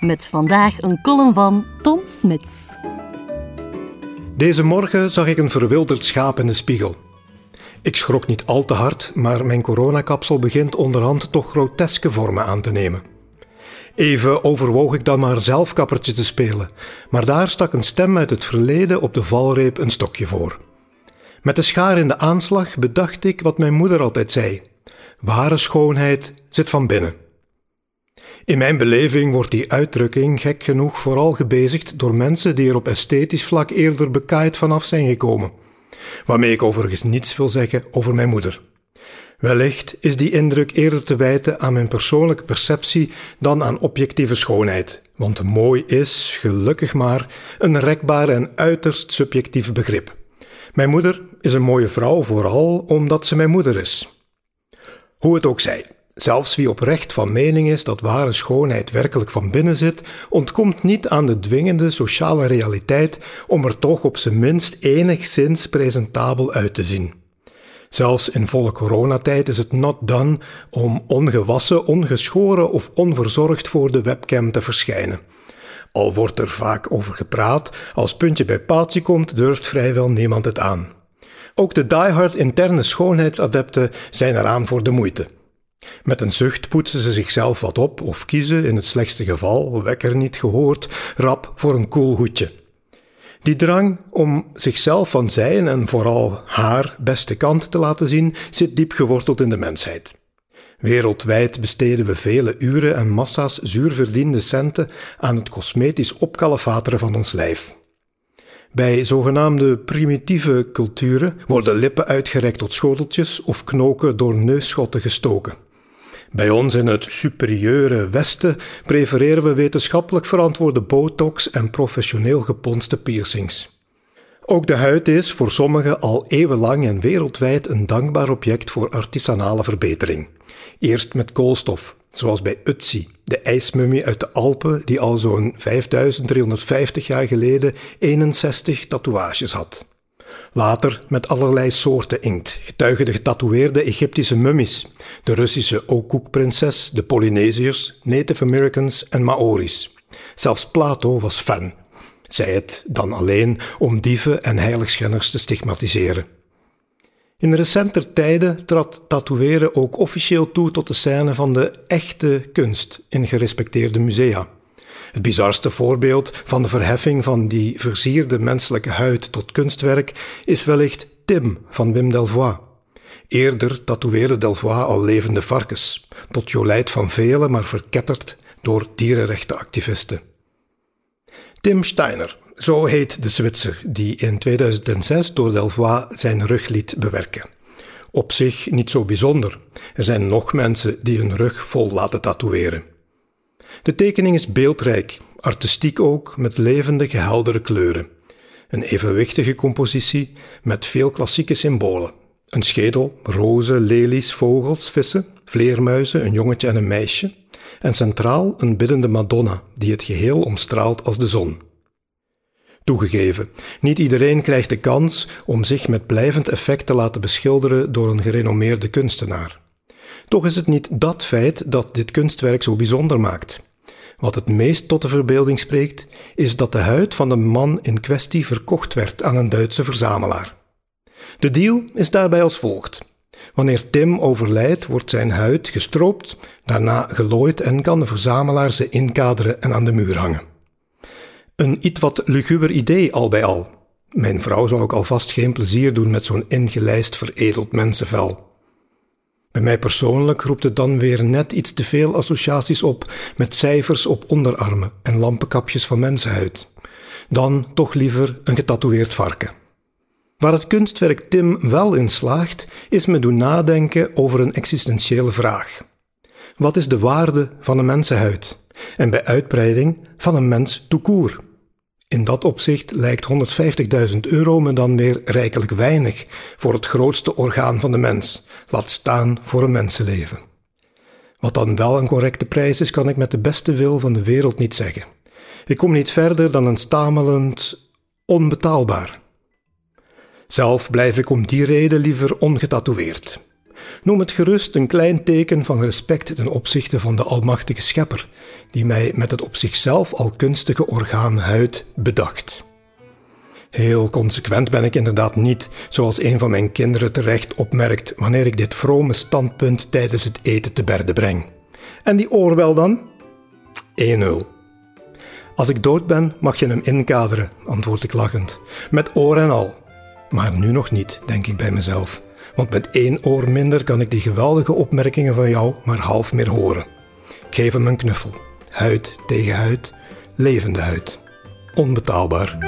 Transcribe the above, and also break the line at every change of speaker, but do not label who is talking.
Met vandaag een column van Tom Smits.
Deze morgen zag ik een verwilderd schaap in de spiegel. Ik schrok niet al te hard, maar mijn coronakapsel begint onderhand toch groteske vormen aan te nemen. Even overwoog ik dan maar zelf kappertje te spelen, maar daar stak een stem uit het verleden op de valreep een stokje voor. Met de schaar in de aanslag bedacht ik wat mijn moeder altijd zei: ware schoonheid zit van binnen. In mijn beleving wordt die uitdrukking gek genoeg vooral gebezigd door mensen die er op esthetisch vlak eerder bekaaid vanaf zijn gekomen. Waarmee ik overigens niets wil zeggen over mijn moeder. Wellicht is die indruk eerder te wijten aan mijn persoonlijke perceptie dan aan objectieve schoonheid, want mooi is, gelukkig maar, een rekbaar en uiterst subjectief begrip. Mijn moeder is een mooie vrouw vooral omdat ze mijn moeder is. Hoe het ook zij, Zelfs wie oprecht van mening is dat ware schoonheid werkelijk van binnen zit, ontkomt niet aan de dwingende sociale realiteit om er toch op zijn minst enigszins presentabel uit te zien. Zelfs in volle coronatijd is het not done om ongewassen, ongeschoren of onverzorgd voor de webcam te verschijnen. Al wordt er vaak over gepraat, als puntje bij paaltje komt, durft vrijwel niemand het aan. Ook de diehard interne schoonheidsadepten zijn eraan voor de moeite. Met een zucht poetsen ze zichzelf wat op of kiezen, in het slechtste geval, wekker niet gehoord, rap voor een cool hoedje. Die drang om zichzelf van zijn en vooral haar beste kant te laten zien, zit diep geworteld in de mensheid. Wereldwijd besteden we vele uren en massa's zuurverdiende centen aan het cosmetisch opkalefateren van ons lijf. Bij zogenaamde primitieve culturen worden lippen uitgerekt tot schoteltjes of knoken door neusschotten gestoken. Bij ons in het superieure Westen prefereren we wetenschappelijk verantwoorde botox en professioneel geponste piercings. Ook de huid is voor sommigen al eeuwenlang en wereldwijd een dankbaar object voor artisanale verbetering. Eerst met koolstof, zoals bij Utsi, de ijsmummie uit de Alpen die al zo'n 5350 jaar geleden 61 tatoeages had. Later met allerlei soorten inkt, getuigen de getatoeëerde Egyptische mummies, de Russische Okuk-prinses, de Polynesiërs, Native Americans en Maori's. Zelfs Plato was fan, zei het dan alleen om dieven en heiligschenners te stigmatiseren. In recenter tijden trad tatoeëren ook officieel toe tot de scène van de echte kunst in gerespecteerde musea. Het bizarste voorbeeld van de verheffing van die versierde menselijke huid tot kunstwerk is wellicht Tim van Wim Delvoye. Eerder tatoeëerde Delvoye al levende varkens, tot jolijt van velen, maar verketterd door dierenrechtenactivisten. Tim Steiner, zo heet de Zwitser die in 2006 door Delvoye zijn rug liet bewerken. Op zich niet zo bijzonder. Er zijn nog mensen die hun rug vol laten tatoeëren. De tekening is beeldrijk, artistiek ook, met levendige, heldere kleuren. Een evenwichtige compositie met veel klassieke symbolen. Een schedel, rozen, lelies, vogels, vissen, vleermuizen, een jongetje en een meisje. En centraal een biddende Madonna die het geheel omstraalt als de zon. Toegegeven, niet iedereen krijgt de kans om zich met blijvend effect te laten beschilderen door een gerenommeerde kunstenaar. Toch is het niet dat feit dat dit kunstwerk zo bijzonder maakt. Wat het meest tot de verbeelding spreekt, is dat de huid van de man in kwestie verkocht werd aan een Duitse verzamelaar. De deal is daarbij als volgt. Wanneer Tim overlijdt, wordt zijn huid gestroopt, daarna gelooid en kan de verzamelaar ze inkaderen en aan de muur hangen. Een iets wat luguber idee al bij al. Mijn vrouw zou ook alvast geen plezier doen met zo'n ingelijst veredeld mensenvel. Bij mij persoonlijk roept het dan weer net iets te veel associaties op met cijfers op onderarmen en lampenkapjes van mensenhuid. Dan toch liever een getatoeëerd varken. Waar het kunstwerk Tim wel in slaagt, is me doen nadenken over een existentiële vraag. Wat is de waarde van een mensenhuid? En bij uitbreiding van een mens toekoer. In dat opzicht lijkt 150.000 euro me dan weer rijkelijk weinig voor het grootste orgaan van de mens, laat staan voor een mensenleven. Wat dan wel een correcte prijs is, kan ik met de beste wil van de wereld niet zeggen. Ik kom niet verder dan een stamelend onbetaalbaar. Zelf blijf ik om die reden liever ongetatoeëerd. Noem het gerust een klein teken van respect ten opzichte van de Almachtige Schepper, die mij met het op zichzelf al kunstige orgaan huid bedacht. Heel consequent ben ik inderdaad niet, zoals een van mijn kinderen terecht opmerkt wanneer ik dit vrome standpunt tijdens het eten te berde breng. En die oorbel dan? 1-0. Als ik dood ben, mag je hem inkaderen, antwoord ik lachend. Met oor en al. Maar nu nog niet, denk ik bij mezelf. Want met één oor minder kan ik die geweldige opmerkingen van jou maar half meer horen. Ik geef hem een knuffel. Huid tegen huid, levende huid. Onbetaalbaar.